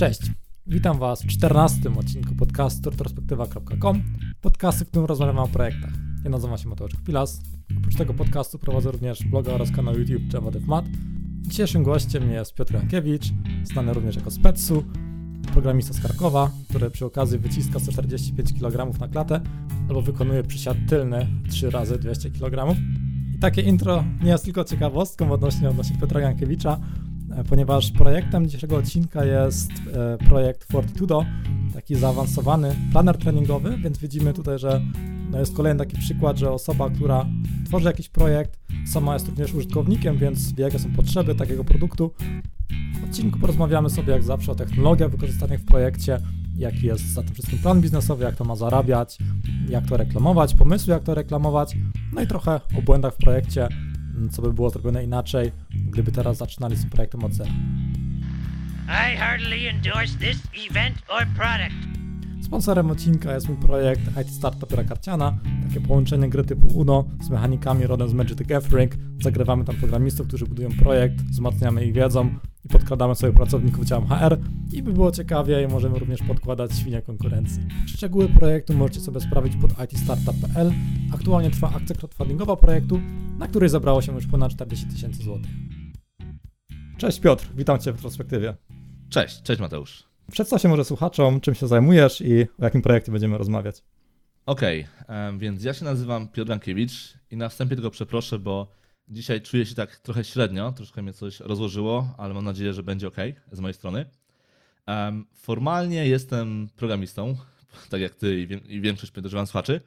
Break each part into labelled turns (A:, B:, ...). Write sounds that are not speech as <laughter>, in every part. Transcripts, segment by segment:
A: Cześć, witam Was w 14 odcinku podcastu retrospektywa.com, podcastu, w którym rozmawiamy o projektach. Ja nazywam się Mateusz Pilas. Oprócz tego podcastu prowadzę również bloga oraz kanał YouTube JavaDevMat. Dzisiejszym gościem jest Piotr Jankiewicz, znany również jako Spetsu, programista z Krakowa, który przy okazji wyciska 145 kg na klatę albo wykonuje przysiad tylny 3 razy 200 kg. I takie intro nie jest tylko ciekawostką odnośnie, odnośnie Piotra Jankiewicza, ponieważ projektem dzisiejszego odcinka jest e, projekt Fortitudo, taki zaawansowany planer treningowy, więc widzimy tutaj, że no jest kolejny taki przykład, że osoba, która tworzy jakiś projekt, sama jest również użytkownikiem, więc wie jakie są potrzeby takiego produktu. W odcinku porozmawiamy sobie jak zawsze o technologiach wykorzystanych w projekcie, jaki jest za tym wszystkim plan biznesowy, jak to ma zarabiać, jak to reklamować, pomysły jak to reklamować, no i trochę o błędach w projekcie, co by było zrobione inaczej, gdyby teraz zaczynali z projektem od zera.
B: I endorse this event or product.
A: Sponsorem odcinka jest mój projekt IT Startup Karciana, takie połączenie gry typu UNO z mechanikami rodem z Magic the Gathering. Zagrywamy tam programistów, którzy budują projekt, wzmacniamy ich wiedzą i podkładamy sobie pracowników działem HR i by było ciekawie, możemy również podkładać świnie konkurencji. Szczegóły projektu możecie sobie sprawdzić pod itstartup.pl. Aktualnie trwa akcja crowdfundingowa projektu, na której zebrało się już ponad 40 tysięcy złotych. Cześć Piotr, witam Cię w retrospektywie.
C: Cześć, cześć Mateusz.
A: Przedstaw się może słuchaczom, czym się zajmujesz i o jakim projekcie będziemy rozmawiać.
C: Okej, okay, więc ja się nazywam Piotr Rankiewicz i na wstępie tego przeproszę, bo dzisiaj czuję się tak trochę średnio, troszkę mnie coś rozłożyło, ale mam nadzieję, że będzie ok z mojej strony. Formalnie jestem programistą, <laughs> tak jak ty i, większość podejrzewam słuchaczy.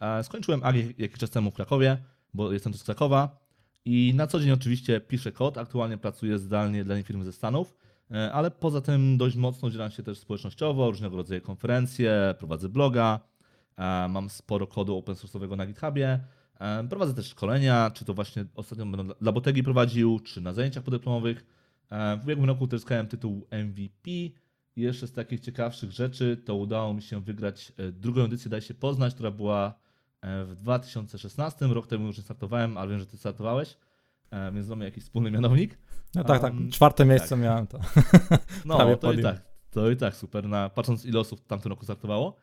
C: E, skończyłem AGI jakiś czas temu w Krakowie, bo jestem tu z Krakowa i na co dzień oczywiście piszę kod, aktualnie pracuję zdalnie dla firmy ze Stanów, ale poza tym dość mocno dzielam się też społecznościowo, różnego rodzaju konferencje, prowadzę bloga, e, mam sporo kodu open source'owego na GitHubie, e, prowadzę też szkolenia, czy to właśnie ostatnio będę dla Botegi prowadził, czy na zajęciach podyplomowych. W ubiegłym roku uzyskałem tytuł MVP i jeszcze z takich ciekawszych rzeczy to udało mi się wygrać drugą edycję Daj się poznać, która była w 2016, rok temu już startowałem, ale wiem, że ty startowałeś, więc mamy jakiś wspólny mianownik.
A: No tak, tak. Czwarte miejsce tak. miałem to.
C: No, to podium. i tak. To i tak super, na, patrząc ile osób w tamtym roku startowało.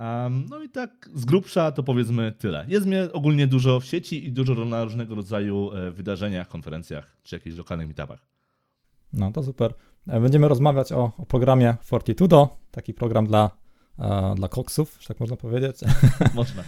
C: Um, no i tak z grubsza to powiedzmy tyle. Jest mnie ogólnie dużo w sieci i dużo na różnego rodzaju e, wydarzeniach, konferencjach czy jakichś lokalnych meetupach.
A: No to super. E, będziemy rozmawiać o, o programie Fortitudo, taki program dla, e, dla koksów, że tak można powiedzieć.
C: Można.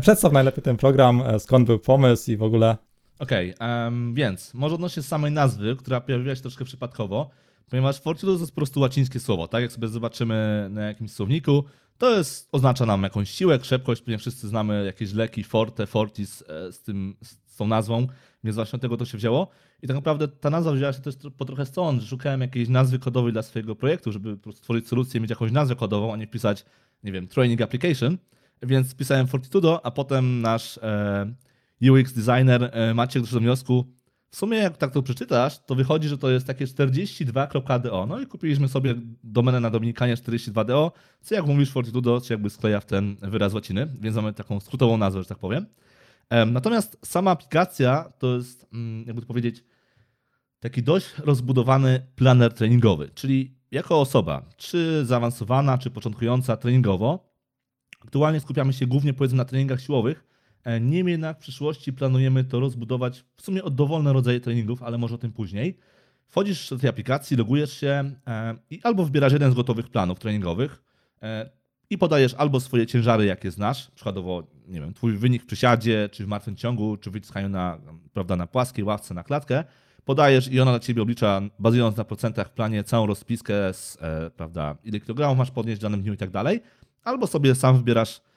A: Przedstaw najlepiej ten program, skąd był pomysł i w ogóle
C: Okej, okay, um, więc może odnośnie samej nazwy, która pojawiła się troszkę przypadkowo, ponieważ fortitudo to jest po prostu łacińskie słowo, tak? Jak sobie zobaczymy na jakimś słowniku, to jest, oznacza nam jakąś siłę, krzepkość, ponieważ wszyscy znamy jakieś leki, forte, fortis e, z, tym, z tą nazwą, więc właśnie od tego to się wzięło. I tak naprawdę ta nazwa wzięła się też po trochę stąd, że szukałem jakiejś nazwy kodowej dla swojego projektu, żeby po prostu stworzyć solucję, mieć jakąś nazwę kodową, a nie wpisać, nie wiem, training application. Więc pisałem Fortitudo, a potem nasz e, UX designer e, Maciek doszedł do wniosku, w sumie jak tak to przeczytasz, to wychodzi, że to jest takie 42.do. No i kupiliśmy sobie domenę na Dominikanie 42.do, co jak mówisz Fortitudo, się jakby skleja w ten wyraz łaciny, więc mamy taką skrótową nazwę, że tak powiem. Natomiast sama aplikacja to jest, mm, jakby to powiedzieć, taki dość rozbudowany planer treningowy, czyli jako osoba, czy zaawansowana, czy początkująca treningowo, aktualnie skupiamy się głównie powiedzmy na treningach siłowych, niemniej jednak w przyszłości planujemy to rozbudować w sumie o dowolne rodzaje treningów, ale może o tym później. Wchodzisz do tej aplikacji, logujesz się e, i albo wybierasz jeden z gotowych planów treningowych e, i podajesz albo swoje ciężary, jakie znasz, przykładowo, nie wiem, twój wynik w przysiadzie, czy w martwym ciągu, czy w wyciskaniu na, prawda, na płaskiej ławce, na klatkę, podajesz i ona dla ciebie oblicza, bazując na procentach w planie, całą rozpiskę, z, prawda, ile kilogramów masz podnieść w danym dniu i tak dalej, albo sobie sam wybierasz E,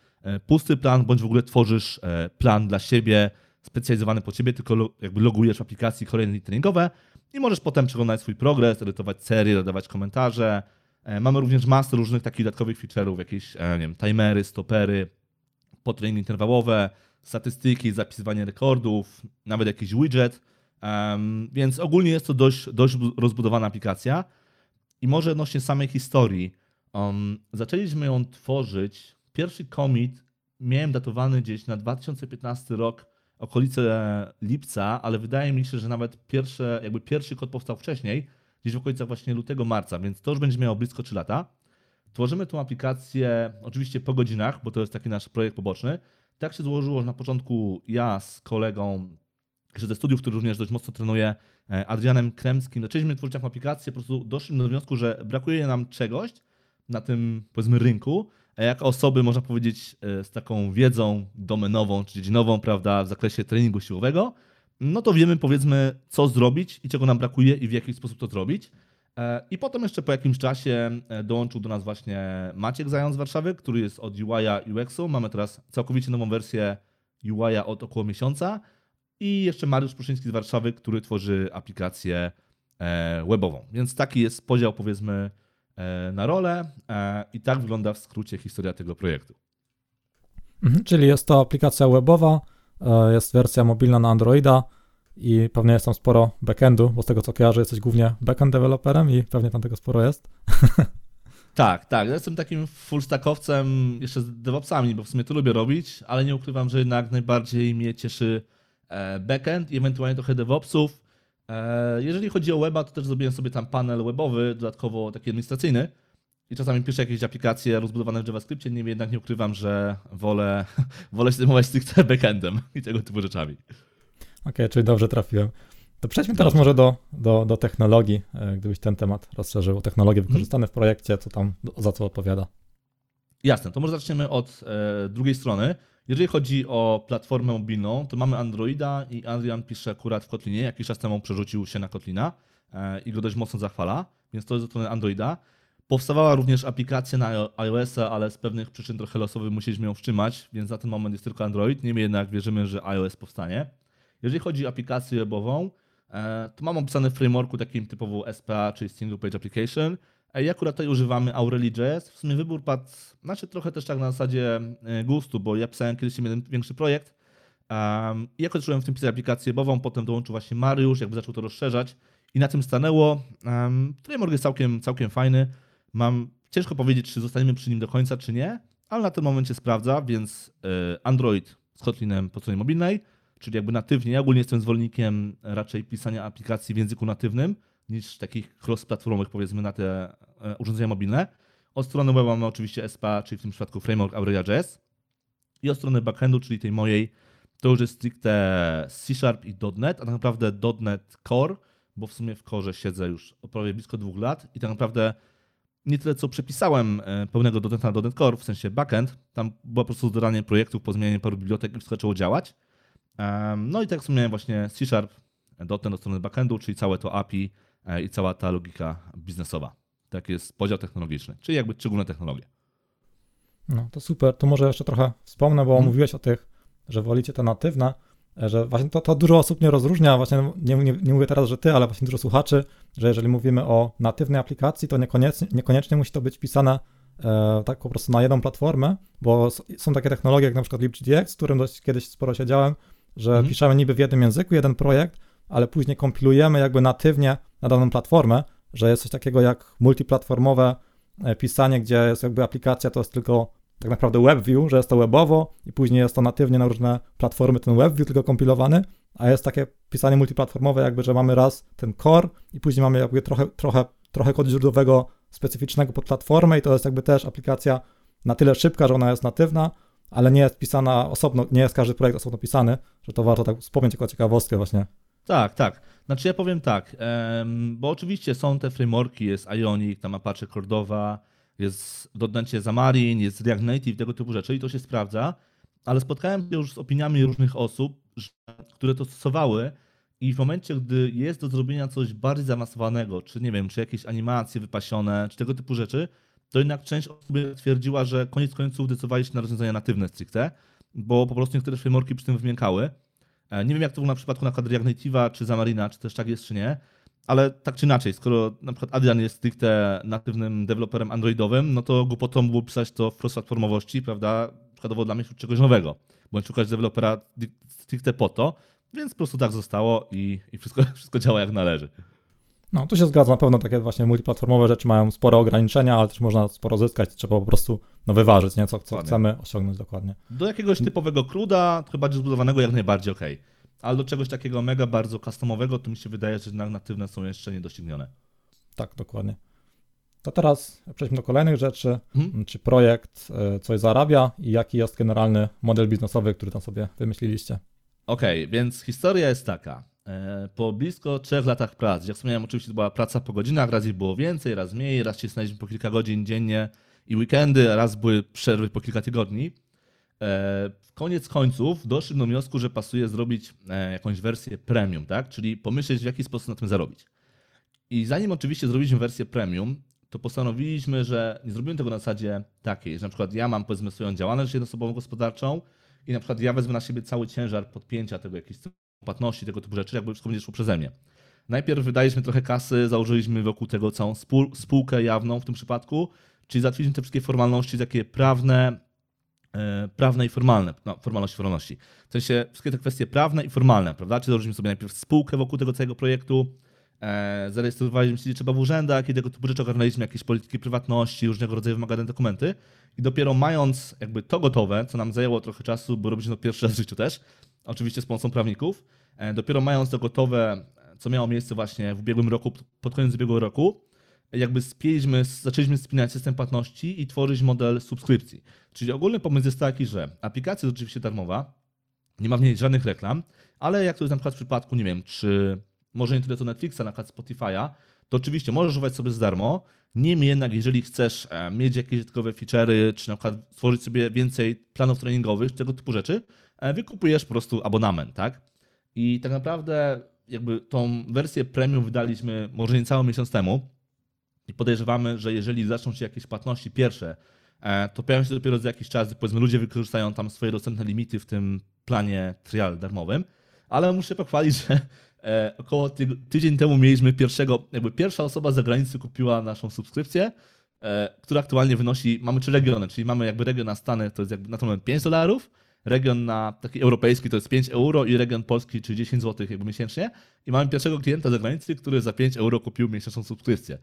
C: pusty plan, bądź w ogóle tworzysz e, plan dla siebie, specjalizowany po ciebie, tylko jakby logujesz w aplikacji kolejne treningowe i możesz potem przeglądać swój progres, edytować serie, dodawać komentarze. E, mamy również masę różnych takich dodatkowych feature'ów, jakieś nie wiem, timery, stopery, potreningi interwałowe, statystyki, zapisywanie rekordów, nawet jakiś widget. Więc ogólnie jest to dość, dość rozbudowana aplikacja. I może odnośnie samej historii. Zaczęliśmy ją tworzyć Pierwszy commit miałem datowany gdzieś na 2015 rok, okolice lipca, ale wydaje mi się, że nawet pierwsze, jakby pierwszy kod powstał wcześniej, gdzieś w okolicach właśnie lutego, marca, więc to już będzie miało blisko 3 lata. Tworzymy tą aplikację oczywiście po godzinach, bo to jest taki nasz projekt poboczny. Tak się złożyło, że na początku ja z kolegą ze studiów, który również dość mocno trenuje, e, Adrianem Kremskim, zaczęliśmy tworzyć taką aplikację, po prostu doszliśmy do wniosku, że brakuje nam czegoś na tym, powiedzmy, rynku, a jak osoby, można powiedzieć, e, z taką wiedzą domenową czy dziedzinową, prawda, w zakresie treningu siłowego, no to wiemy, powiedzmy, co zrobić i czego nam brakuje i w jaki sposób to zrobić. E, I potem jeszcze po jakimś czasie e, dołączył do nas właśnie Maciek Zając z Warszawy, który jest od UI-a UX-u. Mamy teraz całkowicie nową wersję UI-a od około miesiąca. I jeszcze Mariusz Pruszyński z Warszawy, który tworzy aplikację e, webową. Więc taki jest podział, powiedzmy, na rolę. I tak wygląda w skrócie historia tego projektu.
A: Mhm, czyli jest to aplikacja webowa, jest wersja mobilna na Androida i pewnie jest tam sporo backendu, bo z tego co kojarzę jesteś głównie backend developerem i pewnie tam tego sporo jest. <laughs>
C: Tak, tak. Ja jestem takim full stackowcem jeszcze z DevOpsami, bo w sumie to lubię robić, ale nie ukrywam, że jednak najbardziej mnie cieszy e, backend i ewentualnie trochę DevOpsów. E, jeżeli chodzi o weba, to też zrobiłem sobie tam panel webowy, dodatkowo taki administracyjny. I czasami piszę jakieś aplikacje rozbudowane w JavaScriptie, niemniej jednak nie ukrywam, że wolę, <laughs> wolę się zajmować stricte backendem i tego typu rzeczami
A: okay, czyli dobrze trafiłem. To przejdźmy teraz może do, do, do technologii, e, gdybyś ten temat rozszerzył. Technologie mhm. wykorzystane w projekcie, co tam za co odpowiada.
C: Jasne, to może zaczniemy od e, drugiej strony. Jeżeli chodzi o platformę mobilną, to mamy Androida i Adrian pisze akurat w Kotlinie. Jakiś czas temu przerzucił się na Kotlina e, i go dość mocno zachwala, więc to jest ze strony Androida. Powstawała również aplikacja na iOS-a, ale z pewnych przyczyn trochę losowych musieliśmy ją wstrzymać, więc na ten moment jest tylko Android. Niemniej jednak wierzymy, że iOS powstanie. Jeżeli chodzi o aplikację webową, e, to mam opisane w frameworku takim typowo SPA, czyli Single Page Application. E, I akurat tutaj używamy Aureli.js. W sumie wybór padł, znaczy trochę też tak na zasadzie e, gustu, bo ja pisałem kiedyś jeden większy projekt um, i jakoś zacząłem w tym pisać aplikację webową, potem dołączył właśnie Mariusz, jakby zaczął to rozszerzać i na tym stanęło. Um, framework jest całkiem, całkiem fajny. Mam ciężko powiedzieć, czy zostaniemy przy nim do końca, czy nie, ale na tym momencie sprawdza, więc Android z Kotlinem po stronie mobilnej, czyli jakby natywnie. Ja ogólnie jestem zwolennikiem raczej pisania aplikacji w języku natywnym niż takich cross-platformowych powiedzmy na te e, urządzenia mobilne. Od strony web mamy oczywiście SPA, czyli w tym przypadku framework Aurelia.js i od strony backendu, czyli tej mojej, to już jest stricte C Sharp i .NET, a tak naprawdę .NET Core, bo w sumie w Core siedzę już prawie blisko dwóch lat i tak naprawdę nie tyle co przepisałem e, pełnego .NET na .NET Core, w sensie backend, tam było po prostu dodanie projektów, po zmianie paru bibliotek i wszystko zaczęło działać. No i tak wspomniałem właśnie C Sharp, .NET do strony backendu, czyli całe to API e, i cała ta logika biznesowa. Tak jest podział technologiczny, czyli jakby szczególne technologie.
A: No to super. To może jeszcze trochę wspomnę, bo hmm. mówiłeś o tych, że wolicie te natywne, e, że właśnie to, to dużo osób nie rozróżnia, właśnie nie, nie, nie, mówię teraz, że ty, ale właśnie dużo słuchaczy, że jeżeli mówimy o natywnej aplikacji, to niekoniecznie, niekoniecznie musi to być pisane e, tak po prostu na jedną platformę, bo są takie technologie jak na przykład LibGDX, z którym dość kiedyś sporo siedziałem, że mhm. piszemy niby w jednym języku jeden projekt, ale później kompilujemy jakby natywnie na daną platformę, że jest coś takiego jak multiplatformowe e, pisanie, gdzie jest jakby aplikacja, to jest tylko tak naprawdę WebView, że jest to webowo i później jest to natywnie na różne platformy ten WebView tylko kompilowany, a jest takie pisanie multiplatformowe jakby, że mamy raz ten core i później mamy jakby trochę, trochę, trochę kodu źródłowego specyficznego pod platformę i to jest jakby też aplikacja na tyle szybka, że ona jest natywna, ale nie jest pisana osobno, nie jest każdy projekt osobno pisany, że to warto tak wspomnieć jako ciekawostkę właśnie.
C: Tak, tak. Znaczy ja powiem tak, bo oczywiście są te frameworki, jest Ionic, tam Apache Cordova, jest Dotnecie Xamarin, jest React Native, tego typu rzeczy i to się sprawdza, ale spotkałem się już z opiniami różnych osób, które to stosowały i w momencie, gdy jest do zrobienia coś bardziej zaawansowanego, czy nie wiem, czy jakieś animacje wypasione, czy tego typu rzeczy, to jednak część osób twierdziła, że koniec końców decydowali się na rozwiązania natywne stricte, bo po prostu niektóre frameworki przy tym wymiękały. E, nie wiem, jak to było na przypadku na React Native'a, czy Zamarina, czy też tak jest, czy nie, ale tak czy inaczej, skoro na przykład Adrian jest stricte natywnym deweloperem androidowym, no to głupotą było pisać to w cross-platformowości, prawda, przykładowo dla mnie czegoś nowego, bądź szukać dewelopera stricte po to, więc po prostu tak zostało i, i wszystko, <laughs> wszystko działa jak należy.
A: No, tu się zgadza, na pewno takie właśnie multiplatformowe rzeczy mają spore ograniczenia, ale też można sporo zyskać, trzeba po prostu no, wyważyć, nie? Co, co chcemy osiągnąć dokładnie.
C: Do jakiegoś typowego cruda, chyba zbudowanego jak najbardziej ok. Ale do czegoś takiego mega bardzo customowego, to mi się wydaje, że natywne są jeszcze niedoścignione.
A: Tak, dokładnie. To teraz przejdźmy do kolejnych rzeczy.
C: Mhm.
A: Czy projekt e, coś zarabia i jaki jest generalny model biznesowy, który tam sobie wymyśliliście?
C: Okej, więc historia jest taka. E, Po blisko trzech latach pracy, jak wspomniałem, oczywiście to była praca po godzinach, raz ich było więcej, raz mniej, raz się znaleźliśmy po kilka godzin dziennie i weekendy, raz były przerwy po kilka tygodni. E, Koniec końców doszliśmy do wniosku, że pasuje zrobić e, jakąś wersję premium, tak? Czyli pomyśleć, w jaki sposób na tym zarobić. I zanim oczywiście zrobiliśmy wersję premium, to postanowiliśmy, że nie zrobimy tego na zasadzie takiej, że na przykład ja mam powiedzmy swoją działalność jednoosobową gospodarczą i na przykład ja wezmę na siebie cały ciężar podpięcia tego jakiejś płatności, tego typu rzeczy, jakby wszystko będzie szło przeze mnie. Najpierw wydaliśmy trochę kasy, założyliśmy wokół tego całą spół- spółkę jawną w tym przypadku, czyli załatwiliśmy te wszystkie formalności takie prawne, e, prawne i formalne, no formalności, formalności. W sensie wszystkie te kwestie prawne i formalne, prawda? Czyli założyliśmy sobie najpierw spółkę wokół tego całego projektu, e, zarejestrowaliśmy się, trzeba w urzędach i tego typu rzeczy, ogarnęliśmy jakieś polityki prywatności, różnego rodzaju wymagane dokumenty i dopiero mając jakby to gotowe, co nam zajęło trochę czasu, bo robiliśmy to pierwszy raz w życiu też, oczywiście z pomocą prawników, e, dopiero mając to gotowe, co miało miejsce właśnie w ubiegłym roku, pod koniec ubiegłego roku, jakby spięliśmy, zaczęliśmy spinać system płatności i tworzyć model subskrypcji. Czyli ogólny pomysł jest taki, że aplikacja jest oczywiście darmowa, nie ma w niej żadnych reklam, ale jak to jest na przykład w przypadku, nie wiem, czy może internetu Netflixa, na przykład Spotify'a, to oczywiście możesz używać sobie za darmo. Niemniej jednak, jeżeli chcesz e, mieć jakieś dodatkowe feature'y, czy na przykład stworzyć sobie więcej planów treningowych, tego typu rzeczy, e, wykupujesz po prostu abonament, tak? I tak naprawdę jakby tą wersję premium wydaliśmy może niecały miesiąc temu i podejrzewamy, że jeżeli zaczną się jakieś płatności pierwsze, e, to pojawią się dopiero za jakiś czas, powiedzmy ludzie wykorzystają tam swoje dostępne limity w tym planie trial darmowym, ale muszę pochwalić, <laughs> że około ty- tydzień temu mieliśmy pierwszego, jakby pierwsza osoba z zagranicy kupiła naszą subskrypcję, e, która aktualnie wynosi, mamy trzy regiony, czyli mamy jakby region na Stany, to jest jakby na ten moment 5 dolarów, region na taki europejski to jest 5 euro i region polski, czyli 10 zł jakby miesięcznie i mamy pierwszego klienta z zagranicy, który za 5 euro kupił miesięczną subskrypcję.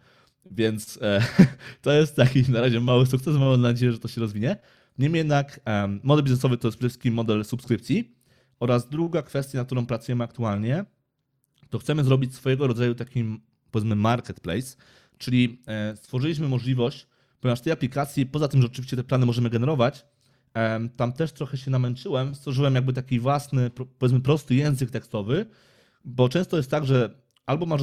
C: Więc e, <laughs> to jest taki na razie mały sukces, mam nadzieję, że to się rozwinie. Niemniej jednak model biznesowy to jest przede wszystkim model subskrypcji oraz druga kwestia, nad którą pracujemy aktualnie, to chcemy zrobić swojego rodzaju taki powiedzmy marketplace, czyli e, stworzyliśmy możliwość, ponieważ tej aplikacji, poza tym, że oczywiście te plany możemy generować, tam też trochę się namęczyłem, stworzyłem jakby taki własny, powiedzmy prosty język tekstowy, bo często jest tak, że albo masz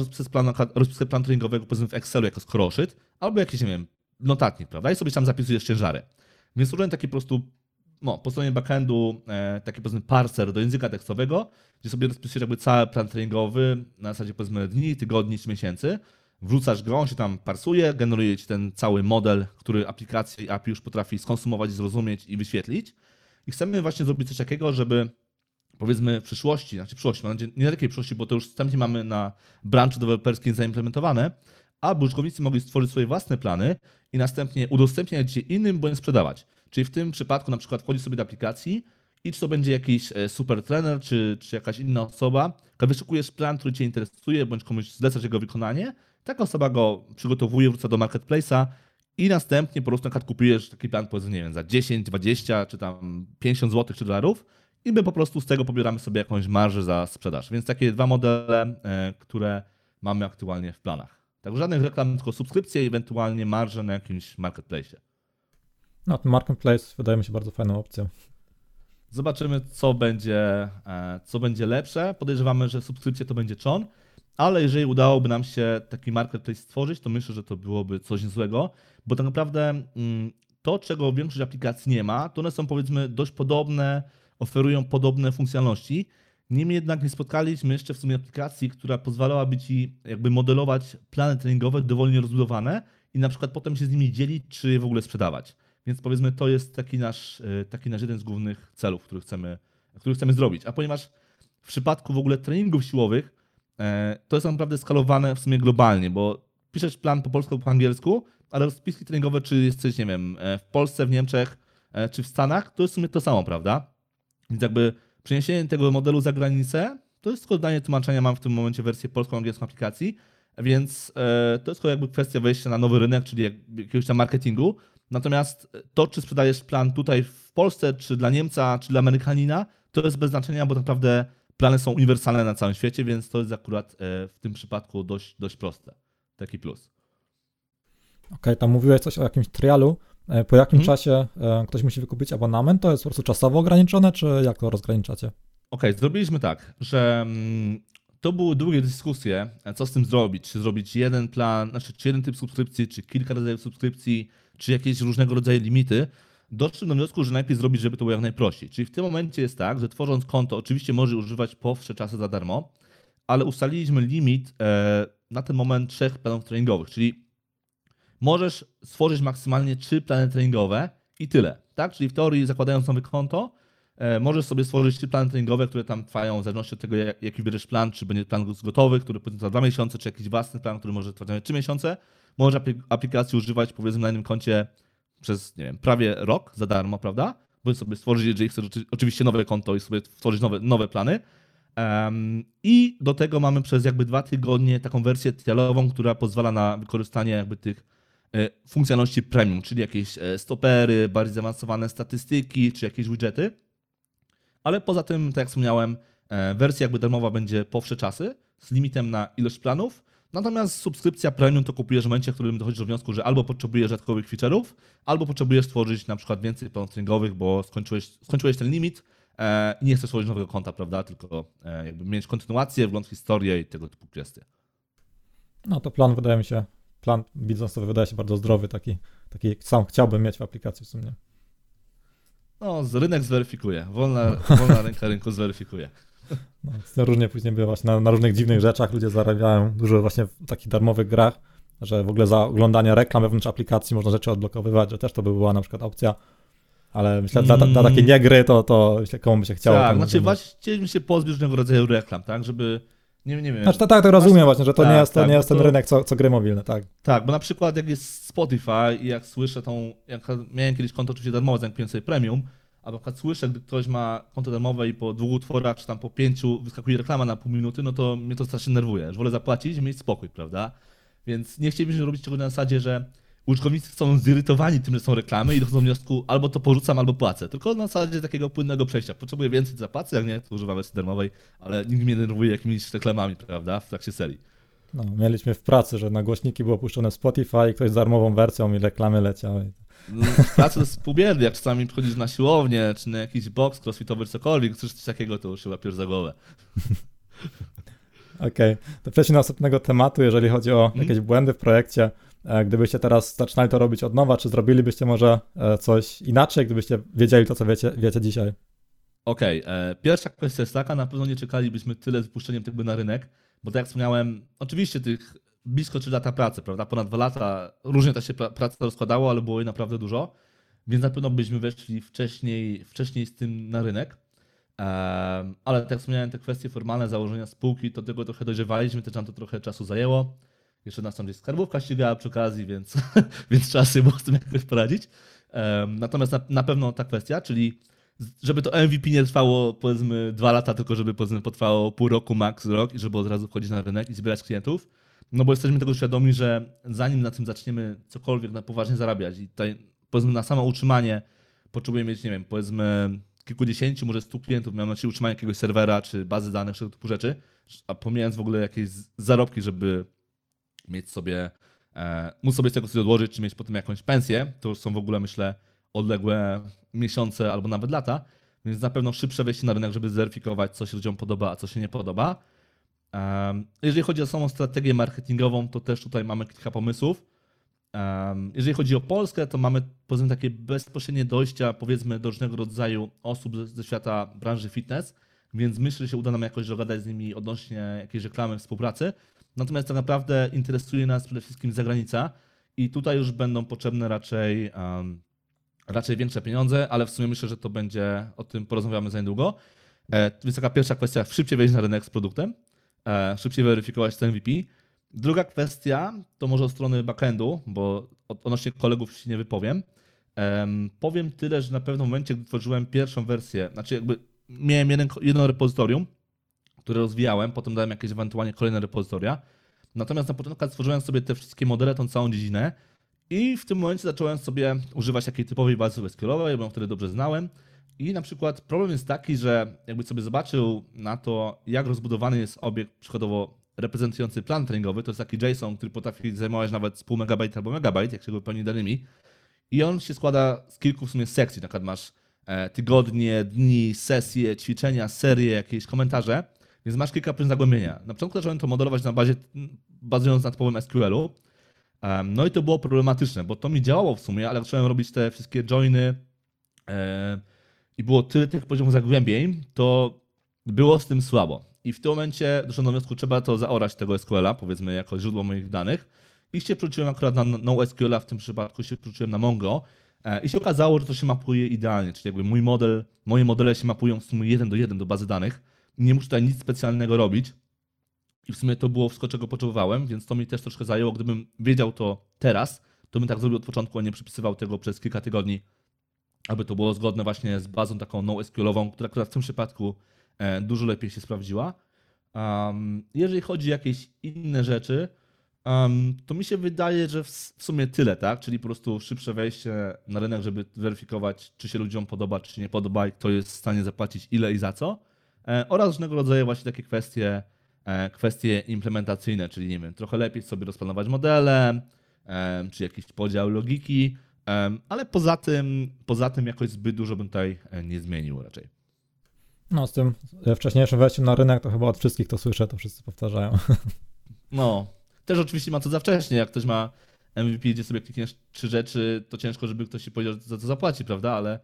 C: rozpiskę planu, treningowego powiedzmy w Excelu jako skoroszyt, albo jakiś, nie wiem, notatnik, prawda? I sobie tam zapisujesz ciężary. Więc stworzyłem taki po prostu, no, po stronie backendu e, taki powiedzmy parser do języka tekstowego, gdzie sobie rozpisujesz jakby cały plan treningowy na zasadzie powiedzmy dni, tygodni czy miesięcy. Wrzucasz go, on się tam parsuje, generuje ci ten cały model, który aplikacja i API już potrafi skonsumować, zrozumieć i wyświetlić. I chcemy właśnie zrobić coś takiego, żeby powiedzmy w przyszłości, znaczy przyszłości, mam nadzieję, nie takiej przyszłości, bo to już wstępnie mamy na branży deweloperskiej zaimplementowane, aby użytkownicy mogli stworzyć swoje własne plany i następnie udostępniać je innym bądź sprzedawać. Czyli w tym przypadku na przykład wchodzisz sobie do aplikacji i czy to będzie jakiś e, super trener, czy, czy jakaś inna osoba, wyszukujesz plan, który Cię interesuje, bądź komuś zlecasz jego wykonanie, taka osoba go przygotowuje, wrzuca do marketplace'a i następnie po prostu na kupujesz taki plan, powiedzmy, nie wiem, za 10, 20 czy tam 50 zł czy dolarów i my po prostu z tego pobieramy sobie jakąś marżę za sprzedaż. Więc takie dwa modele, e, które mamy aktualnie w planach. Także żadnych reklam, tylko subskrypcje i ewentualnie marże na jakimś marketplace.
A: No, ten marketplace wydaje mi się bardzo fajną opcją.
C: Zobaczymy, co będzie, e, co będzie lepsze. Podejrzewamy, że subskrypcja to będzie czon, ale jeżeli udałoby nam się taki marketplace stworzyć, to myślę, że to byłoby coś niezłego, bo tak naprawdę mm, to, czego większość aplikacji nie ma, to one są powiedzmy dość podobne, oferują podobne funkcjonalności. Niemniej jednak nie spotkaliśmy jeszcze w sumie aplikacji, która pozwalałaby ci jakby modelować plany treningowe dowolnie rozbudowane i na przykład potem się z nimi dzielić, czy w ogóle sprzedawać. Więc powiedzmy, to jest taki nasz, e, taki nasz jeden z głównych celów, który chcemy, który chcemy zrobić. A ponieważ w przypadku w ogóle treningów siłowych, e, to jest naprawdę skalowane w sumie globalnie, bo piszesz plan po polsku po angielsku, ale rozpiski treningowe, czy jesteś, nie wiem, e, w Polsce, w Niemczech, czy w Stanach, to jest w sumie to samo, prawda? Więc jakby przeniesienie tego modelu za granicę, to jest tylko danie tłumaczenia, mam w tym momencie wersję polską, angielską aplikacji, więc to jest tylko jakby kwestia wejścia na nowy rynek, czyli jak- jakiegoś tam marketingu. Natomiast to, czy sprzedajesz plan tutaj w Polsce, czy dla Niemca, czy dla Amerykanina, to jest bez znaczenia, bo tak naprawdę plany są uniwersalne na całym świecie, więc to jest akurat e, w tym przypadku dość, dość proste. Taki plus.
A: Okej, tam mówiłeś coś o jakimś trialu. E, Po jakim
C: Mhm.
A: czasie e, ktoś musi wykupić abonament? To jest po prostu czasowo ograniczone, czy jak to rozgraniczacie?
C: Okej, zrobiliśmy tak, że mm, to były długie dyskusje, co z tym zrobić. Czy zrobić jeden plan, znaczy czy jeden typ subskrypcji, czy kilka rodzajów subskrypcji, czy jakieś różnego rodzaju limity. Doszliśmy do wniosku, że najpierw zrobić, żeby to było jak najprościej. Czyli w tym momencie jest tak, że tworząc konto, oczywiście może używać po wsze czasy za darmo, ale ustaliliśmy limit e, na ten moment trzech planów treningowych, czyli możesz stworzyć maksymalnie trzy plany treningowe i tyle, tak? Czyli w teorii zakładając nowe konto, możesz sobie stworzyć plany treningowe, które tam trwają w zależności od tego, jak- jaki wybierzesz plan, czy będzie plan gotowy, który potrwa trwa dwa miesiące, czy jakiś własny plan, który może trwać trzy miesiące. Możesz apli- aplikacji używać powiedzmy na jednym koncie przez, nie wiem, prawie rok za darmo, prawda? Bądź sobie stworzyć, jeżeli chcesz oczy- oczywiście nowe konto i sobie stworzyć nowe, nowe plany. Em, I do tego mamy przez jakby dwa tygodnie taką wersję trialową, która pozwala na wykorzystanie jakby tych e, funkcjonalności premium, czyli jakieś e, stopery, bardziej zaawansowane statystyki, czy jakieś widgety. Ale poza tym, tak jak wspomniałem, e, wersja jakby darmowa będzie po wsze czasy z limitem na ilość planów. Natomiast subskrypcja premium to kupujesz w momencie, w którym dochodzisz do wniosku, że albo potrzebujesz dodatkowych feature'ów, albo potrzebujesz stworzyć na przykład więcej planów treningowych, bo skończyłeś, skończyłeś ten limit e, i nie chcesz stworzyć nowego konta, prawda? Tylko e, jakby mieć kontynuację, wgląd w historię i tego typu kwestie.
A: No to plan wydaje mi się, plan biznesowy wydaje się bardzo zdrowy, taki, taki sam chciałbym mieć w aplikacji w sumie.
C: No, rynek zweryfikuje. Wolna, wolna ręka rynku zweryfikuje. <laughs>
A: No, różnie później bywa właśnie na, na różnych dziwnych rzeczach, ludzie zarabiają dużo właśnie w takich darmowych grach, że w ogóle za oglądanie reklam wewnątrz aplikacji można rzeczy odblokowywać, że też to by była na przykład opcja, ale myślę, że dla, dla takiej nie gry to, to myślę, komu by się chciało.
C: tak, znaczy właśnie chcieliśmy się pozbyć różnego rodzaju reklam, tak? Żeby, nie, nie wiem.
A: Znaczy, tak, tak, to rozumiem właśnie, że to
C: tak,
A: nie jest, to
C: tak,
A: nie jest ten
C: to-
A: rynek, co, co gry mobilne, tak.
C: Tak, bo na przykład jak jest Spotify i jak słyszę tą, jak miałem kiedyś konto oczywiście darmowe, zanim kupiłem sobie premium, a na przykład słyszę, gdy ktoś ma konto darmowe i po dwóch utworach, czy tam po pięciu wyskakuje reklama na pół minuty, no to mnie to strasznie nerwuje. Już wolę zapłacić i mieć spokój, prawda? Więc nie chcielibyśmy robić czegoś na zasadzie, że użytkownicy są zirytowani tym, że są reklamy i dochodzą do wniosku albo to porzucam, albo płacę. Tylko na zasadzie takiego płynnego przejścia. Potrzebuję więcej, zapłacę, jak nie, to używam wersji darmowej, ale nikt mnie nie denerwuje jakimiś reklamami, prawda, w trakcie serii.
A: No, mieliśmy w pracy, że na głośniki było puszczone Spotify i ktoś z darmową wersją i reklamy leciały.
C: No, w pracy to jest półbiernie, jak czasami przychodzisz na siłownię, czy na jakiś box crossfitowy, cokolwiek, coś takiego, to już się łapiesz za głowę. <laughs>
A: Okej, to przejdźmy do następnego tematu, jeżeli chodzi o
C: Mhm.
A: jakieś błędy w projekcie. E, Gdybyście teraz zaczynali to robić od nowa, czy zrobilibyście może e, coś inaczej, gdybyście wiedzieli to, co wiecie, wiecie dzisiaj?
C: Okej, e, pierwsza kwestia jest taka, na pewno nie czekalibyśmy tyle z wypuszczeniem tego na rynek, bo tak jak wspomniałem, oczywiście tych blisko 3 lata pracy, prawda, ponad 2 lata, różnie ta się pra- praca rozkładało, ale było jej naprawdę dużo, więc na pewno byśmy weszli wcześniej, wcześniej z tym na rynek. Ale tak jak wspomniałem, te kwestie formalne założenia spółki, to tego trochę dojrzewaliśmy, też nam to trochę czasu zajęło. Jeszcze nas tam gdzieś skarbówka ścigała przy okazji, więc, <laughs> więc trzeba sobie było z tym jakoś poradzić. Em, natomiast na, na pewno ta kwestia, czyli żeby to MVP nie trwało powiedzmy dwa lata, tylko żeby powiedzmy potrwało pół roku, max rok i żeby od razu wchodzić na rynek i zbierać klientów. No bo jesteśmy tego świadomi, że zanim na tym zaczniemy cokolwiek na poważnie zarabiać i tutaj powiedzmy na samo utrzymanie potrzebujemy mieć, nie wiem, powiedzmy kilkudziesięciu, może stu klientów, miałem na myśli utrzymanie jakiegoś serwera czy bazy danych, tego typu rzeczy, a pomijając w ogóle jakieś zarobki, żeby mieć sobie, e, móc sobie z tego coś odłożyć, czy mieć potem jakąś pensję, to już są w ogóle myślę odległe miesiące albo nawet lata, więc na pewno szybsze wejście na rynek, żeby zweryfikować, co się ludziom podoba, a co się nie podoba. Em, Jeżeli chodzi o samą strategię marketingową, to też tutaj mamy kilka pomysłów. Em, Jeżeli chodzi o Polskę, to mamy powiedzmy takie bezpośrednie dojścia powiedzmy do różnego rodzaju osób ze, ze świata branży fitness, więc myślę, że się uda nam jakoś dogadać z nimi odnośnie jakiejś reklamy, współpracy. Natomiast tak naprawdę interesuje nas przede wszystkim zagranica i tutaj już będą potrzebne raczej, em, raczej większe pieniądze, ale w sumie myślę, że to będzie, o tym porozmawiamy za niedługo. E, Więc taka pierwsza kwestia, szybciej wejść na rynek z produktem, e, szybciej weryfikować ten MVP. Druga kwestia to może od strony backendu, bo od- odnośnie kolegów się nie wypowiem. Em, powiem tyle, że na pewnym momencie, gdy tworzyłem pierwszą wersję, znaczy jakby miałem jeden, jedno repozytorium, które rozwijałem, potem dałem jakieś ewentualnie kolejne repozytoria. Natomiast na początku stworzyłem sobie te wszystkie modele, tą całą dziedzinę i w tym momencie zacząłem sobie używać takiej typowej bazy SQL-owej, bo ją wtedy dobrze znałem. I na przykład problem jest taki, że jakby sobie zobaczył na to, jak rozbudowany jest obiekt przykładowo reprezentujący plan treningowy. To jest taki JSON, który potrafi zajmować nawet pół megabajta albo megabajt, jak się go pełni danymi. I on się składa z kilku w sumie sekcji. Na przykład masz e, tygodnie, dni, sesje, ćwiczenia, serie, jakieś komentarze. Więc masz kilka poziomów zagłębienia. Na początku zacząłem to modelować na bazie, bazując na typowym SQL-u. No i to było problematyczne, bo to mi działało w sumie, ale zacząłem robić te wszystkie joiny e, i było tyle tych poziomów zagłębień, to było z tym słabo. I w tym momencie doszedłem do wniosku, trzeba to zaorać tego SQL-a, powiedzmy, jako źródło moich danych. I się przerzuciłem akurat na NoSQL-a, w tym przypadku się przerzuciłem na Mongo. E, I się okazało, że to się mapuje idealnie, czyli jakby mój model, moje modele się mapują w sumie jeden do jeden do bazy danych. Nie muszę tutaj nic specjalnego robić. I w sumie to było wszystko, czego potrzebowałem, więc to mi też troszkę zajęło. Gdybym wiedział to teraz, to bym tak zrobił od początku, a nie przypisywał tego przez kilka tygodni, aby to było zgodne właśnie z bazą taką NoSQL-ową, która akurat w tym przypadku e, dużo lepiej się sprawdziła. Um, jeżeli chodzi o jakieś inne rzeczy, um, to mi się wydaje, że w, w sumie tyle, tak? Czyli po prostu szybsze wejście na rynek, żeby weryfikować, czy się ludziom podoba, czy się nie podoba i kto jest w stanie zapłacić ile i za co. E, oraz różnego rodzaju właśnie takie kwestie, e, kwestie implementacyjne, czyli nie wiem, trochę lepiej sobie rozplanować modele, e, czy jakiś podział logiki, ale poza tym, poza tym jakoś zbyt dużo bym tutaj nie zmienił raczej.
A: No, z tym wcześniejszym wejściem na rynek, to chyba od wszystkich to słyszę, to wszyscy powtarzają. <laughs>
C: No, też oczywiście ma to za wcześnie. Jak ktoś ma MVP, gdzie sobie klikniesz trzy rzeczy, to ciężko, żeby ktoś ci powiedział, że za to zapłaci, prawda? Ale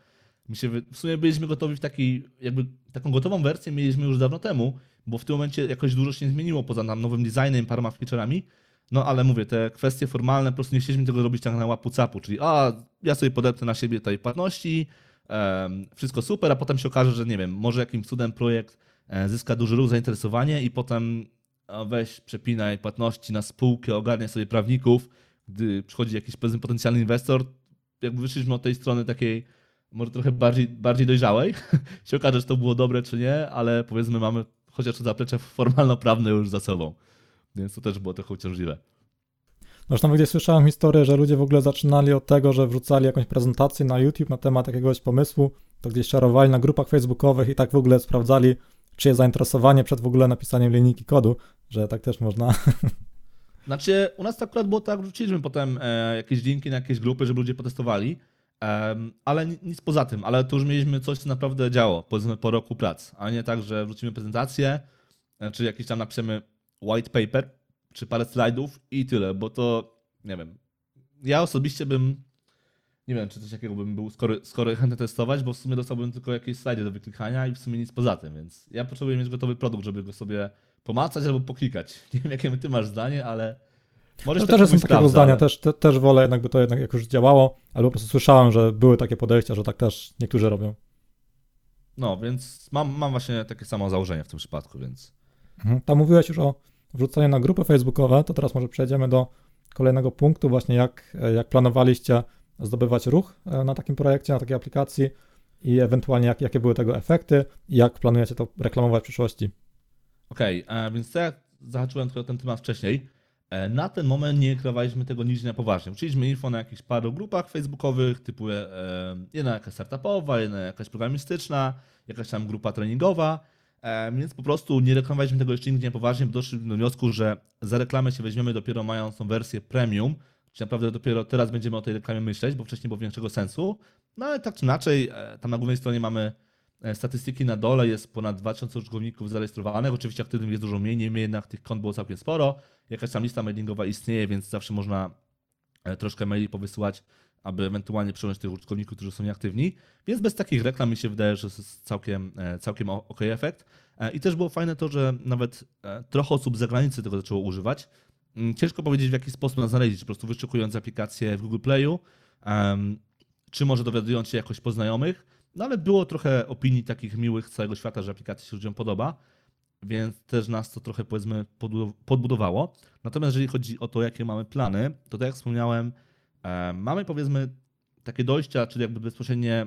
C: my się, w sumie byliśmy gotowi w taki, jakby taką gotową wersję mieliśmy już dawno temu, bo w tym momencie jakoś dużo się nie zmieniło poza nam nowym designem, paroma featureami. No ale mówię, te kwestie formalne, po prostu nie chcieliśmy tego robić tak na łapu capu, czyli a, ja sobie podepnę na siebie tej płatności, um, wszystko super, a potem się okaże, że nie wiem, może jakimś cudem projekt e, zyska duży ruch, zainteresowanie i potem weź, przepinaj płatności na spółkę, ogarniaj sobie prawników, gdy przychodzi jakiś potencjalny inwestor, jakby wyszliśmy od tej strony takiej może trochę bardziej, bardziej dojrzałej, <laughs> się okaże, czy to było dobre, czy nie, ale powiedzmy mamy chociaż to zaplecze formalno-prawne już za sobą. Więc to też było trochę uciążliwe.
A: Zresztą gdzieś słyszałem historię, że ludzie w ogóle zaczynali od tego, że wrzucali jakąś prezentację na YouTube na temat jakiegoś pomysłu, to gdzieś szarowali na grupach facebookowych i tak w ogóle sprawdzali, czy jest zainteresowanie przed w ogóle napisaniem linijki kodu, że tak też można.
C: Znaczy, u nas to akurat było tak, wrzuciliśmy potem e, jakieś linki na jakieś grupy, żeby ludzie potestowali, ale nic poza tym, ale to już mieliśmy coś, co naprawdę działo, powiedzmy po roku prac, a nie tak, że wrzucimy prezentację, e, czy jakiś tam napiszemy white paper, czy parę slajdów i tyle, bo to, nie wiem, ja osobiście bym, nie wiem, czy coś takiego bym był skory, skory chętny testować, bo w sumie dostałbym tylko jakieś slajdy do wyklikania i w sumie nic poza tym, więc ja potrzebuję mieć gotowy produkt, żeby go sobie pomacać albo poklikać. <laughs> Nie wiem, jakie ty masz zdanie, ale możesz
A: No też jestem
C: komuś
A: takiego
C: sprawdza,
A: zdania,
C: ale-
A: też, te, też wolę jednak, by to jednak jak już działało, albo po prostu słyszałem, że były takie podejścia, że tak też niektórzy robią.
C: No, więc mam, mam właśnie takie samo założenie w tym przypadku, więc
A: Mhm. Tam mówiłeś już o wrzucaniu na grupy facebookowe, to teraz może przejdziemy do kolejnego punktu, właśnie jak, jak planowaliście zdobywać ruch e, na takim projekcie, na takiej aplikacji i ewentualnie jak, jakie były tego efekty i jak planujecie to reklamować w przyszłości.
C: Okej, e, więc tak jak zahaczyłem trochę ten temat wcześniej, na ten moment nie kreowaliśmy tego nic na poważnie. Uczyliśmy info na jakichś paru grupach facebookowych, typu e, jedna jakaś startupowa, jedna jakaś programistyczna, jakaś tam grupa treningowa, e, więc po prostu nie reklamowaliśmy tego jeszcze nigdzie na poważnie, bo doszliśmy do wniosku, że za reklamę się weźmiemy dopiero mając tą wersję premium, czyli naprawdę dopiero teraz będziemy o tej reklamie myśleć, bo wcześniej było większego sensu. No ale tak czy inaczej, e, tam na głównej stronie mamy E, Statystyki na dole jest ponad 2000 użytkowników zarejestrowanych. Oczywiście aktywnych jest dużo mniej, niemniej jednak tych kont było całkiem sporo. Jakaś tam lista mailingowa istnieje, więc zawsze można e, troszkę maili powysyłać, aby ewentualnie przyjąć tych użytkowników, którzy są nieaktywni. Więc bez takich reklam mi się wydaje, że jest całkiem, e, całkiem ok efekt. E, I też było fajne to, że nawet e, trochę osób z zagranicy tego zaczęło używać. Mm, Ciężko powiedzieć, w jaki sposób nas znaleźć, po prostu wyszukując aplikację w Google Playu, czy może dowiadując się jakoś po znajomych. No ale było trochę opinii takich miłych z całego świata, że aplikacja się ludziom podoba, więc też nas to trochę powiedzmy podbu- podbudowało. Natomiast jeżeli chodzi o to, jakie mamy plany, to tak jak wspomniałem, e, mamy powiedzmy takie dojścia, czyli jakby bezpośrednie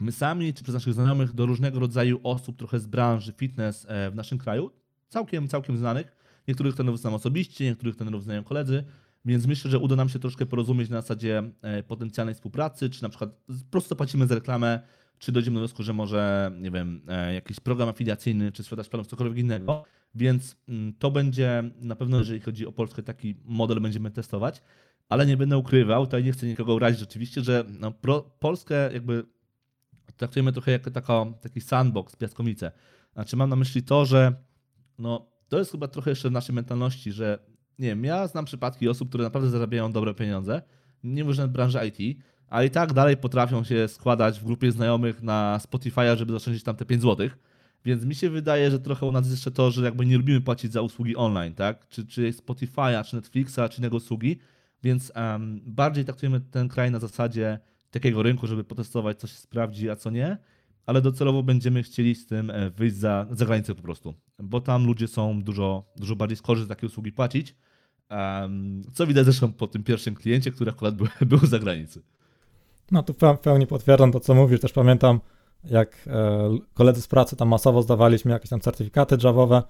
C: my sami, czy przez naszych znajomych do różnego rodzaju osób trochę z branży fitness e, w naszym kraju, całkiem, całkiem znanych. Niektórych trenerów znam osobiście, niektórych trenerów znają koledzy, więc myślę, że uda nam się troszkę porozumieć na zasadzie e, potencjalnej współpracy, czy na przykład po prostu zapłacimy za reklamę, czy dojdziemy do wniosku, że może, nie wiem, e, jakiś program afiliacyjny, czy sprzedaż planów, cokolwiek innego. Więc mm, to będzie na pewno, jeżeli chodzi o Polskę, taki model będziemy testować, ale nie będę ukrywał, tutaj nie chcę nikogo urazić rzeczywiście, że no, pro, Polskę jakby traktujemy trochę jako taka, taki sandbox, piaskownicę. Znaczy mam na myśli to, że no, to jest chyba trochę jeszcze w naszej mentalności, że nie wiem, ja znam przypadki osób, które naprawdę zarabiają dobre pieniądze, nie mówię, że w branży IT, a i tak dalej potrafią się składać w grupie znajomych na Spotify'a, żeby zaoszczędzić tam te 5 zł. Więc mi się wydaje, że trochę u nas jeszcze to, że jakby nie lubimy płacić za usługi online, tak? Czy, czy Spotify'a, czy Netflixa, czy innego usługi. Więc um, bardziej traktujemy ten kraj na zasadzie takiego rynku, żeby potestować, co się sprawdzi, a co nie. Ale docelowo będziemy chcieli z tym e, wyjść za, za granicę po prostu. Bo tam ludzie są dużo, dużo bardziej skorzy za takie usługi płacić. Um, co widać zresztą po tym pierwszym kliencie, który akurat był, <laughs> był za granicy.
A: No tu w pełni potwierdzam to, co mówisz. Też pamiętam, jak e, koledzy z pracy tam masowo zdawaliśmy jakieś tam certyfikaty Javowe.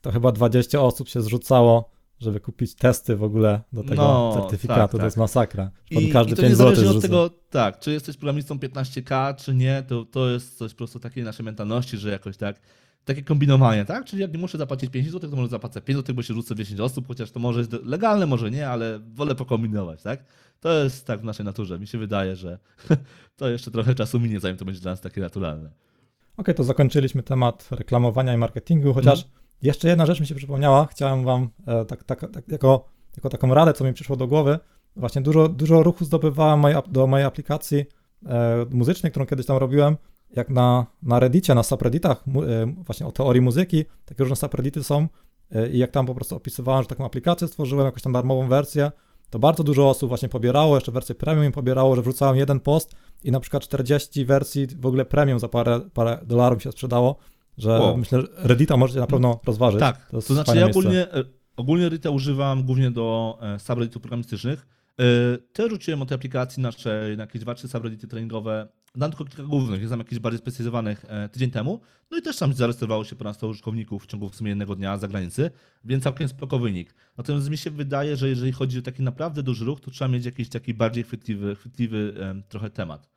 A: To chyba 20 osób się zrzucało, żeby kupić testy w ogóle do tego
C: No,
A: certyfikatu.
C: tak,
A: to
C: tak.
A: jest masakra.
C: I,
A: każdy
C: i to
A: 5 zł
C: niezależnie od tego, tak, czy jesteś programistą 15K, czy nie, to, to jest coś po prostu takiej naszej mentalności, że jakoś tak, takie kombinowanie, tak? Czyli jak nie muszę zapłacić 5 zł, to może zapłacę 5 zł, bo się rzucę 10 osób, chociaż to może jest legalne, może nie, ale wolę pokombinować, tak? To jest tak w naszej naturze. Mi się wydaje, że <laughs> to jeszcze trochę czasu minie, zanim to będzie dla nas takie naturalne.
A: Okej, to zakończyliśmy temat reklamowania i marketingu, chociaż
C: Mhm.
A: jeszcze jedna rzecz mi się przypomniała. Chciałem wam e, tak, tak, tak, jako, jako taką radę, co mi przyszło do głowy. Właśnie dużo, dużo ruchu zdobywałem do mojej aplikacji e, muzycznej, którą kiedyś tam robiłem. Jak na, na Reddicie, na subredditach, e, właśnie o teorii muzyki, takie różne subreddity są. E, I jak tam po prostu opisywałem, że taką aplikację stworzyłem, jakąś tam darmową wersję, to bardzo dużo osób właśnie pobierało, jeszcze wersję premium im pobierało, że wrzucałem jeden post i na przykład 40 wersji w ogóle premium za parę, parę dolarów się sprzedało, że
C: Wow.
A: myślę, że Reddita możecie na pewno rozważyć.
C: Tak, to,
A: jest
C: znaczy ja ogólnie, e, ogólnie Rita używam głównie do subredditów programistycznych. E, Też rzuciłem o tej aplikacji naszej na jakieś dwa, trzy subreddity treningowe. Dam tylko kilka głównych, jest tam jakichś bardziej specjalizowanych e, tydzień temu. No i też tam zarejestrowało się ponad 100 użytkowników w ciągu w sumie jednego dnia z zagranicy, więc całkiem spoko wynik. Natomiast mi się wydaje, że jeżeli chodzi o taki naprawdę duży ruch, to trzeba mieć jakiś taki bardziej chwytliwy, chwytliwy trochę temat.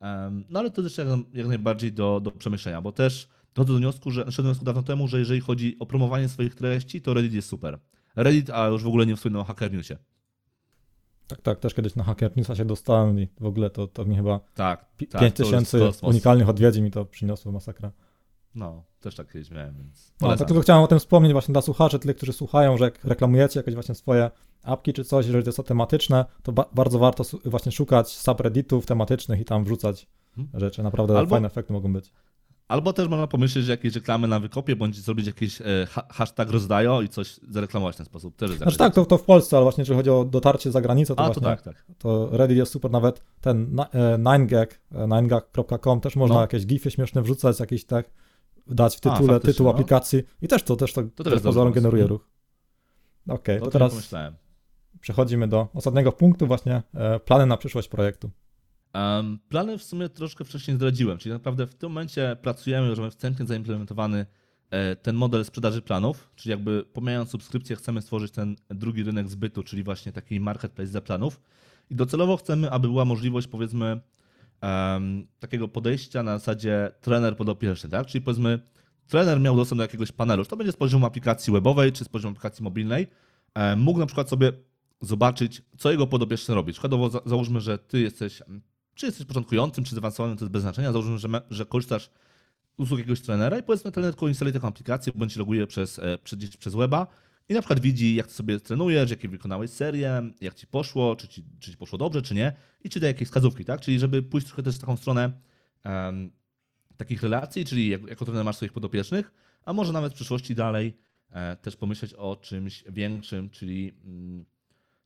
C: Em, No ale to też jak, najbardziej do, do przemyślenia, bo też dochodzę do wniosku, że doszedłem do wniosku dawno temu, że jeżeli chodzi o promowanie swoich treści, to Reddit jest super. Reddit, a już w ogóle nie wspominam o Hacker Newsie.
A: Tak, tak, też kiedyś na Hacker Newsa się dostałem i w ogóle to, to mi chyba
C: Tak, tak.
A: 5
C: to jest
A: tysięcy
C: kosmos.
A: unikalnych odwiedzin mi to przyniosło, masakra.
C: No, też tak kiedyś miałem, więc
A: No, to tylko chciałem o tym wspomnieć właśnie dla słuchaczy, tych, którzy słuchają, że jak reklamujecie jakieś właśnie swoje apki czy coś, jeżeli to jest to tematyczne, to ba- bardzo warto właśnie szukać subredditów tematycznych i tam wrzucać
C: Mhm.
A: rzeczy. Naprawdę
C: Albo-
A: fajne efekty mogą być.
C: Albo też można pomyśleć, że jakieś reklamy na wykopie, bądź zrobić jakiś e, ha hashtag rozdają i coś zareklamować w ten sposób. Też
A: Znaczy tak, to, to w Polsce, ale właśnie jeżeli chodzi o dotarcie za granicę, to
C: A, to
A: właśnie
C: tak, tak.
A: to Reddit jest super, nawet ten na- e, 9gag, e, 9gag.com też można
C: No.
A: jakieś gify śmieszne wrzucać, jakiś tak dać w
C: A,
A: tytule,
C: faktycznie,
A: tytuł
C: no.
A: aplikacji i też to też to,
C: też
A: też
C: pomysł.
A: generuje
C: Mhm.
A: ruch. Okej,
C: O
A: to
C: nie
A: teraz
C: pomyślałem.
A: przechodzimy do ostatniego punktu właśnie, e, plany na przyszłość projektu.
C: Plany w sumie troszkę wcześniej zdradziłem, czyli naprawdę w tym momencie pracujemy, już mamy wstępnie zaimplementowany e, ten model sprzedaży planów, czyli jakby pomijając subskrypcję chcemy stworzyć ten drugi rynek zbytu, czyli właśnie taki marketplace dla planów i docelowo chcemy, aby była możliwość powiedzmy takiego podejścia na zasadzie trener podopieczny, tak? Czyli powiedzmy trener miał dostęp do jakiegoś panelu, czy to będzie z poziomu aplikacji webowej, czy z poziomu aplikacji mobilnej, e, mógł na przykład sobie zobaczyć, co jego podopieczny robi. Przykładowo za, załóżmy, że ty jesteś, czy jesteś początkującym, czy zaawansowanym, to jest bez znaczenia. Załóżmy, że, że korzystasz usług jakiegoś trenera i powiedzmy trener instaluje taką aplikację, bądź loguje przez, e, przez, przez weba i na przykład widzi, jak ty sobie trenujesz, jakie wykonałeś serię, jak ci poszło, czy ci, czy ci poszło dobrze, czy nie i ci daje jakieś wskazówki, tak? Czyli żeby pójść trochę też w taką stronę em, takich relacji, czyli jak, jako trener masz swoich podopiecznych, a może nawet w przyszłości dalej e, też pomyśleć o czymś większym, czyli mm,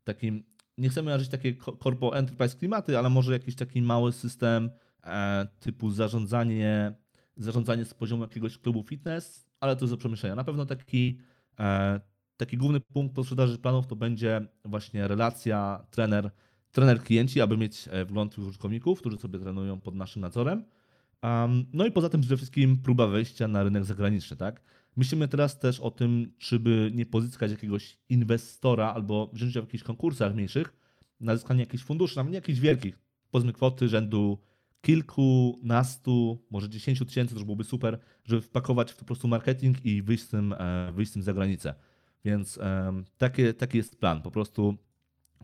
C: takim, nie chcemy narzyć takie corpo enterprise klimaty, ale może jakiś taki mały system e, typu zarządzanie, zarządzanie z poziomu jakiegoś klubu fitness, ale to jest do przemyślenia. Na pewno taki, e, taki główny punkt po sprzedaży planów to będzie właśnie relacja trener, trener klienci, aby mieć e, wgląd w użytkowników, którzy sobie trenują pod naszym nadzorem. No i poza tym przede wszystkim próba wejścia na rynek zagraniczny, tak? Myślimy teraz też o tym, czy by nie pozyskać jakiegoś inwestora albo wziąć w jakichś konkursach mniejszych na zyskanie jakichś funduszy, nawet nie jakichś wielkich, powiedzmy kwoty rzędu kilkunastu, może dziesięciu tysięcy, to już byłoby super, żeby wpakować w po prostu marketing i wyjść z tym, e, wyjść z tym za granicę. Więc um, taki, taki jest plan, po prostu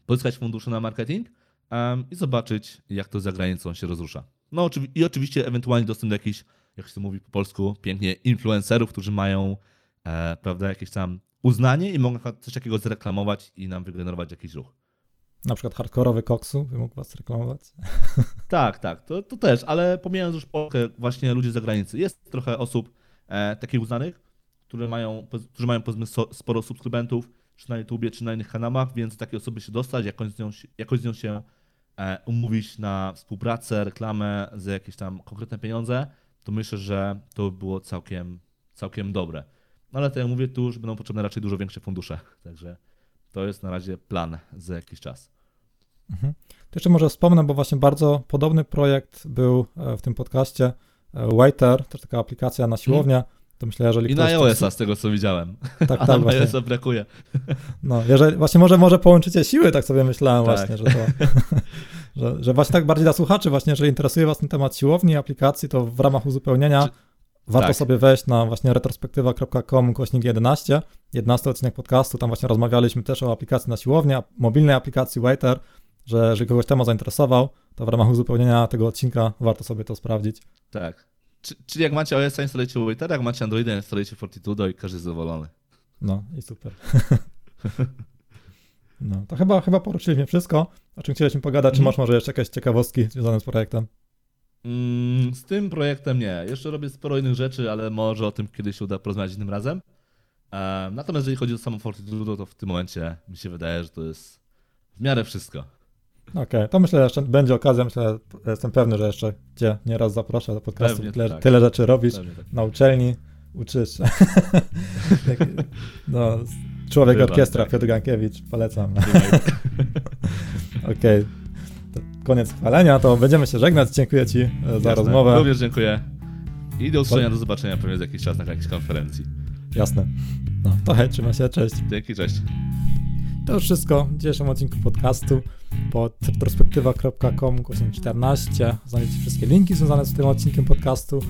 C: pozyskać fundusze na marketing um, i zobaczyć, jak to za granicą się rozrusza. No i oczywiście ewentualnie dostęp do jakichś, jak się to mówi po polsku, pięknie, influencerów, którzy mają e, prawda, jakieś tam uznanie i mogą coś takiego zreklamować i nam wygenerować jakiś ruch.
A: Na przykład hardkorowy koksu by mógł was reklamować. <laughs>
C: Tak, tak, to, to też, ale pomijając już Polskę, właśnie ludzi z zagranicy. Jest trochę osób e, takich uznanych, które mają, którzy mają powiedzmy sporo subskrybentów, czy na YouTubie, czy na innych kanałach, więc takie osoby się dostać, jakoś z nią, jakoś z nią się e, umówić na współpracę, reklamę za jakieś tam konkretne pieniądze, to myślę, że to by było całkiem, całkiem dobre. No ale tak jak mówię, tu już będą potrzebne raczej dużo większe fundusze, <laughs> także to jest na razie plan za jakiś czas.
A: Mhm. To jeszcze może wspomnę, bo właśnie bardzo podobny projekt był e, w tym podcaście. E, Waiter, też taka aplikacja na siłownię. Mhm. To myślę, jeżeli
C: I na iOS-a z tego co widziałem.
A: Tak, <laughs> A tak,
C: na iOS-a brakuje. <laughs>
A: No, jeżeli, właśnie może, może połączycie siły, tak sobie myślałem tak. właśnie, że to, <laughs> że, że właśnie tak bardziej dla słuchaczy właśnie, jeżeli interesuje was ten temat siłowni, aplikacji, to w ramach uzupełnienia Czy Warto tak. sobie wejść na właśnie retrospektywa.com kośnik 11, 11 odcinek podcastu, tam właśnie rozmawialiśmy też o aplikacji na siłownię, mobilnej aplikacji Waiter, że jeżeli kogoś temat zainteresował, to w ramach uzupełnienia tego odcinka warto sobie to sprawdzić.
C: Tak. Czyli jak macie OS, instalujcie Waiter, jak macie Androida, instalujcie Fortitudo i każdy jest zadowolony.
A: No i super. <laughs> no, to chyba, chyba poruszyliśmy wszystko, o czym chcieliśmy pogadać. Czy mhm. masz może jeszcze jakieś ciekawostki związane z projektem?
C: Mm, z tym projektem nie. Jeszcze robię sporo innych rzeczy, ale może o tym kiedyś uda porozmawiać innym razem. Natomiast jeżeli chodzi o samą Fortitudo, to w tym momencie mi się wydaje, że to jest w miarę wszystko.
A: Okej, okay, to myślę, że jeszcze będzie okazja, myślę, jestem pewny, że jeszcze cię nieraz zaproszę do podcastu, tyle, tak. tyle rzeczy robisz tak. na uczelni, uczysz. <laughs> no, człowiek Bywa, orkiestra, tak. Piotr Gankiewicz, polecam. <laughs> Okej. Okay koniec chwalenia, to będziemy się żegnać. Dziękuję Ci e, za Jasne. rozmowę.
C: Również dziękuję. I do usłyszenia, do zobaczenia pewnie za jakiś czas na jakiejś konferencji.
A: Jasne. No, to hej, trzymaj się, cześć.
C: Dzięki, cześć.
A: To już wszystko w dzisiejszym odcinku podcastu pod retrospektywa.com 14 znajdziecie wszystkie linki związane z tym odcinkiem podcastu.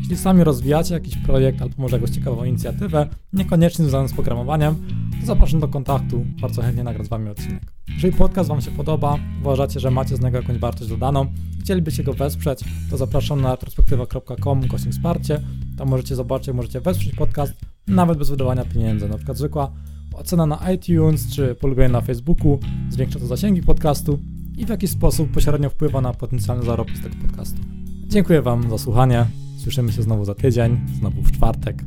A: Jeśli sami rozwijacie jakiś projekt albo może jakąś ciekawą inicjatywę, niekoniecznie związaną z programowaniem, to zapraszam do kontaktu, bardzo chętnie nagram z Wami odcinek. Jeżeli podcast Wam się podoba, uważacie, że macie z niego jakąś wartość dodaną chcielibyście go wesprzeć, to zapraszam na retrospektywa.com wsparcie. Tam możecie zobaczyć, możecie wesprzeć podcast nawet bez wydawania pieniędzy. Na przykład zwykła ocena na iTunes czy polubienie na Facebooku zwiększa to zasięgi podcastu i w jakiś sposób pośrednio wpływa na potencjalny zarobki z tego podcastu. Dziękuję Wam za słuchanie. Słyszymy się znowu za tydzień, znowu w czwartek.